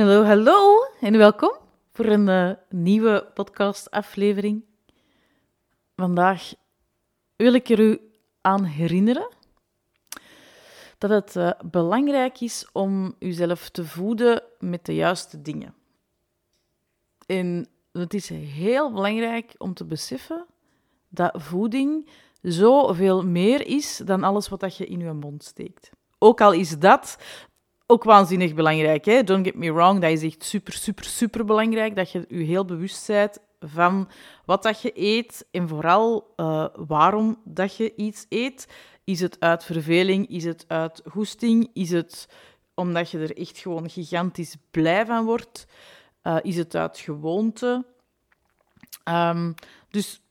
Hallo, hallo en welkom voor een uh, nieuwe podcastaflevering. Vandaag wil ik er u aan herinneren dat het uh, belangrijk is om uzelf te voeden met de juiste dingen. En het is heel belangrijk om te beseffen dat voeding zoveel meer is dan alles wat je in je mond steekt. Ook al is dat ook waanzinnig belangrijk. Hè? Don't get me wrong, dat is echt super, super, super belangrijk. Dat je je heel bewust bent van wat dat je eet en vooral uh, waarom dat je iets eet. Is het uit verveling? Is het uit goesting? Is het omdat je er echt gewoon gigantisch blij van wordt? Uh, is het uit gewoonte? Um, dus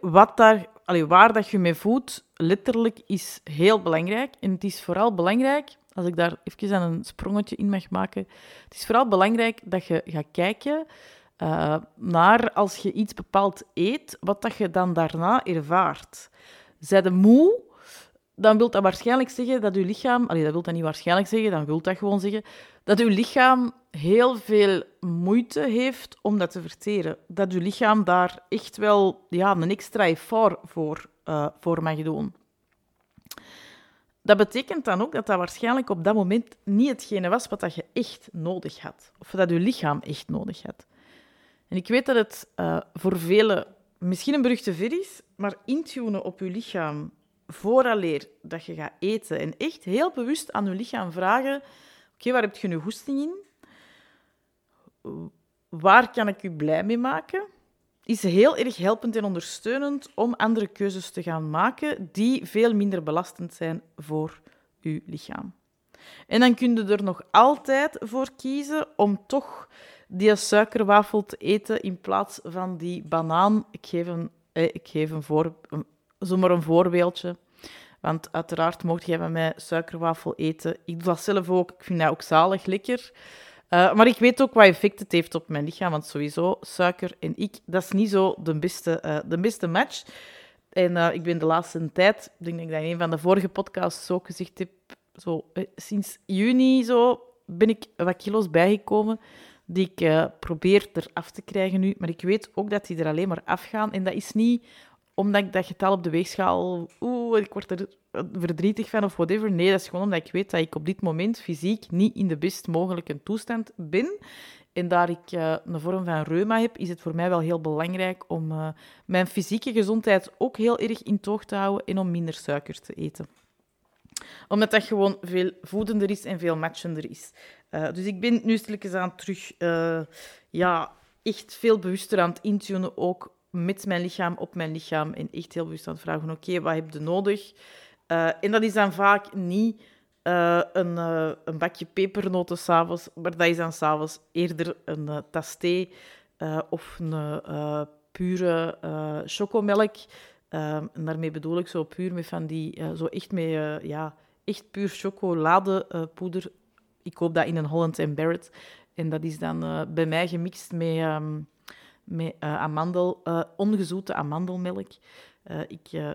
wat daar, allee, waar dat je mee voedt, letterlijk is heel belangrijk. En het is vooral belangrijk als ik daar even aan een sprongetje in mag maken. Het is vooral belangrijk dat je gaat kijken uh, naar als je iets bepaald eet, wat dat je dan daarna ervaart. Zij de moe, dan wil dat waarschijnlijk zeggen dat je lichaam... Allee, dat wil dat niet waarschijnlijk zeggen, dan wil dat gewoon zeggen dat je lichaam heel veel moeite heeft om dat te verteren. Dat je lichaam daar echt wel ja, een extra effort voor, uh, voor mag doen. Dat betekent dan ook dat dat waarschijnlijk op dat moment niet hetgene was wat dat je echt nodig had. Of dat je lichaam echt nodig had. En ik weet dat het uh, voor velen misschien een beruchte ver is, maar intunen op je lichaam vooraleer dat je gaat eten en echt heel bewust aan je lichaam vragen: oké, waar heb je nu goesting in? Waar kan ik u blij mee maken? Is heel erg helpend en ondersteunend om andere keuzes te gaan maken die veel minder belastend zijn voor uw lichaam. En dan kun je er nog altijd voor kiezen om toch die suikerwafel te eten in plaats van die banaan. Ik geef een, eh, ik geef een, voor, zomaar een voorbeeldje. Want uiteraard mocht jij van mij suikerwafel eten. Ik doe dat zelf ook. Ik vind dat ook zalig lekker. Uh, maar ik weet ook wat effect het heeft op mijn lichaam. Want sowieso, suiker en ik, dat is niet zo de beste, uh, de beste match. En uh, ik ben de laatste tijd, ik denk dat ik in een van de vorige podcasts ook gezegd heb, zo, sinds juni zo, ben ik wat kilo's bijgekomen die ik probeer eraf te krijgen nu. Maar ik weet ook dat die er alleen maar afgaan. En dat is niet omdat ik dat getal op de weegschaal, ik word er verdrietig van of whatever. Nee, dat is gewoon omdat ik weet dat ik op dit moment fysiek niet in de best mogelijke toestand ben. En daar ik uh, een vorm van reuma heb, is het voor mij wel heel belangrijk om uh, mijn fysieke gezondheid ook heel erg in toog te houden en om minder suiker te eten. Omdat dat gewoon veel voedender is en veel matchender is. Uh, dus ik ben nu stilletjes aan terug ja, echt veel bewuster aan het intunen ook met mijn lichaam, op mijn lichaam. En echt heel bewust aan het vragen, oké, wat heb je nodig? Uh, en dat is dan vaak niet uh, een, uh, een, bakje pepernoten s'avonds, maar dat is dan s'avonds eerder een uh, of een pure chocomelk. en daarmee bedoel ik zo puur met van die, zo echt met, ja, echt puur chocoladepoeder. ik koop dat in een Holland Barrett. En dat is dan bij mij gemixt met... Um, met uh, amandel, uh, ongezoete amandelmelk. Uh, ik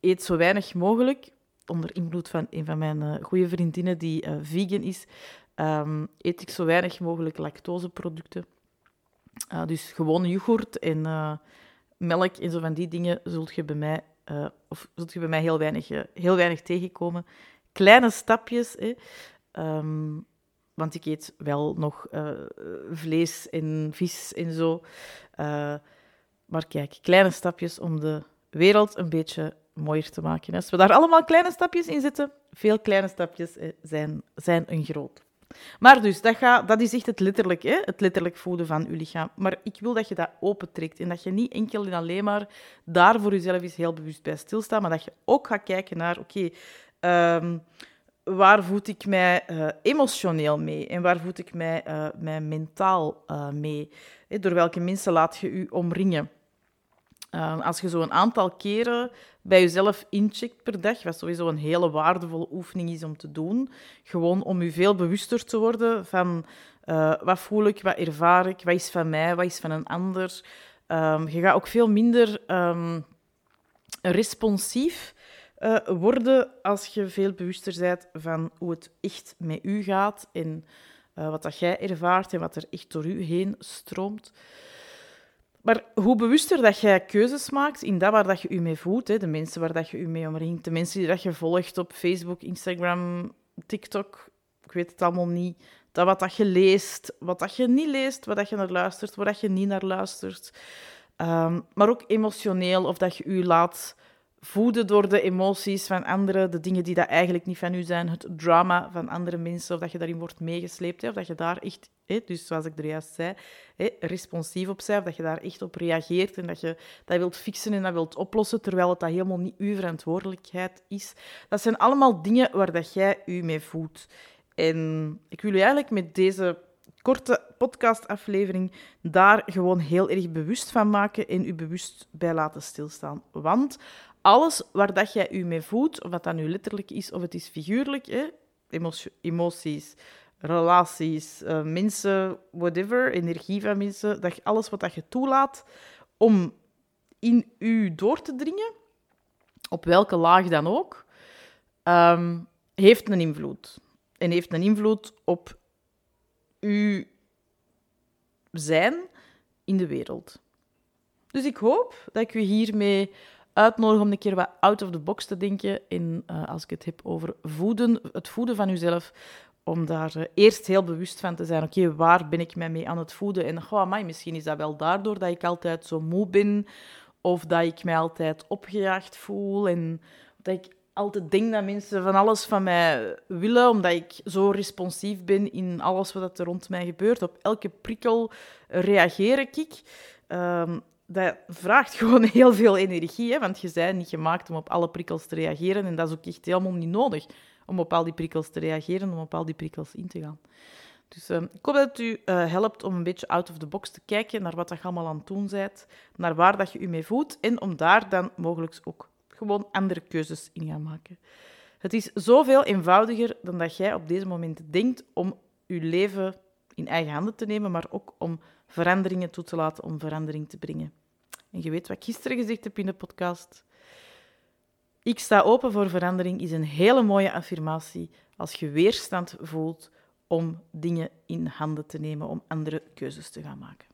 eet zo weinig mogelijk, onder invloed van een van mijn goede vriendinnen die vegan is, um, eet ik zo weinig mogelijk lactoseproducten. dus gewoon yoghurt en melk en zo van die dingen zult je bij mij, of zult je bij mij heel weinig, heel weinig tegenkomen. Kleine stapjes, hè. Um, want ik eet wel nog uh, vlees en vis en zo. Uh, maar kijk, kleine stapjes om de wereld een beetje mooier te maken. Als we daar allemaal kleine stapjes in zetten, veel kleine stapjes eh, zijn, zijn een groot. Maar dus, dat, gaat, dat is echt het letterlijk, hè? het letterlijk voeden van je lichaam. Maar ik wil dat je dat opentrekt en dat je niet enkel en alleen maar daar voor jezelf is heel bewust bij stilstaat, maar dat je ook gaat kijken naar, oké, um, waar voed ik mij uh, emotioneel mee en waar voed ik mij, uh, mentaal uh, mee? Door welke mensen laat je u omringen? als je zo een aantal keren bij jezelf incheckt per dag, wat sowieso een hele waardevolle oefening is om te doen, gewoon om je veel bewuster te worden van wat voel ik, wat ervaar ik, wat is van mij, wat is van een ander. Um, je gaat ook veel minder um, responsief uh, worden als je veel bewuster bent van hoe het echt met u gaat. En uh, wat dat jij ervaart en wat er echt door u heen stroomt. Maar hoe bewuster dat jij keuzes maakt in dat waar dat je je mee voelt, hè, de mensen waar dat je je mee omringt, de mensen die dat je volgt op Facebook, Instagram, TikTok, ik weet het allemaal niet, dat wat dat je leest, wat dat je niet leest, wat dat je naar luistert, waar dat je niet naar luistert. Um, maar ook emotioneel, of dat je je laat voeden door de emoties van anderen, de dingen die dat eigenlijk niet van u zijn, het drama van andere mensen, of dat je daarin wordt meegesleept, of dat je daar echt, dus zoals ik er juist zei, responsief op bent, of dat je daar echt op reageert en dat je dat wilt fixen en dat wilt oplossen, terwijl het dat helemaal niet uw verantwoordelijkheid is. Dat zijn allemaal dingen waar dat jij u mee voedt. En ik wil u eigenlijk met deze korte podcastaflevering daar gewoon heel erg bewust van maken en u bewust bij laten stilstaan. Want alles waar dat jij u mee voedt, of dat dat nu letterlijk is of het is figuurlijk, hè, emoties, relaties, uh, mensen, whatever, energie van mensen, dat alles wat dat je toelaat om in u door te dringen, op welke laag dan ook, um, heeft een invloed. En heeft een invloed op uw zijn in de wereld. Dus ik hoop dat ik u hiermee uitnodigen om een keer wat out of the box te denken. In, uh, als ik het heb over voeden, het voeden van uzelf, om daar uh, eerst heel bewust van te zijn. Oké, waar ben ik mij mee aan het voeden? En oh, amai, misschien is dat wel daardoor dat ik altijd zo moe ben. Of dat ik mij altijd opgejaagd voel. En dat ik altijd denk dat mensen van alles van mij willen, omdat ik zo responsief ben in alles wat er rond mij gebeurt. Op elke prikkel reageer ik. Um, dat vraagt gewoon heel veel energie, hè, want je bent niet gemaakt om op alle prikkels te reageren. En dat is ook echt helemaal niet nodig om op al die prikkels te reageren, om op al die prikkels in te gaan. Dus uh, ik hoop dat het u uh, helpt om een beetje out of the box te kijken naar wat je allemaal aan het doen bent, naar waar dat je u mee voelt en om daar dan mogelijk ook gewoon andere keuzes in gaan maken. Het is zoveel eenvoudiger dan dat jij op deze moment denkt om je leven in eigen handen te nemen, maar ook om veranderingen toe te laten om verandering te brengen. En je weet wat ik gisteren gezegd heb in de podcast. Ik sta open voor verandering is een hele mooie affirmatie als je weerstand voelt om dingen in handen te nemen, om andere keuzes te gaan maken.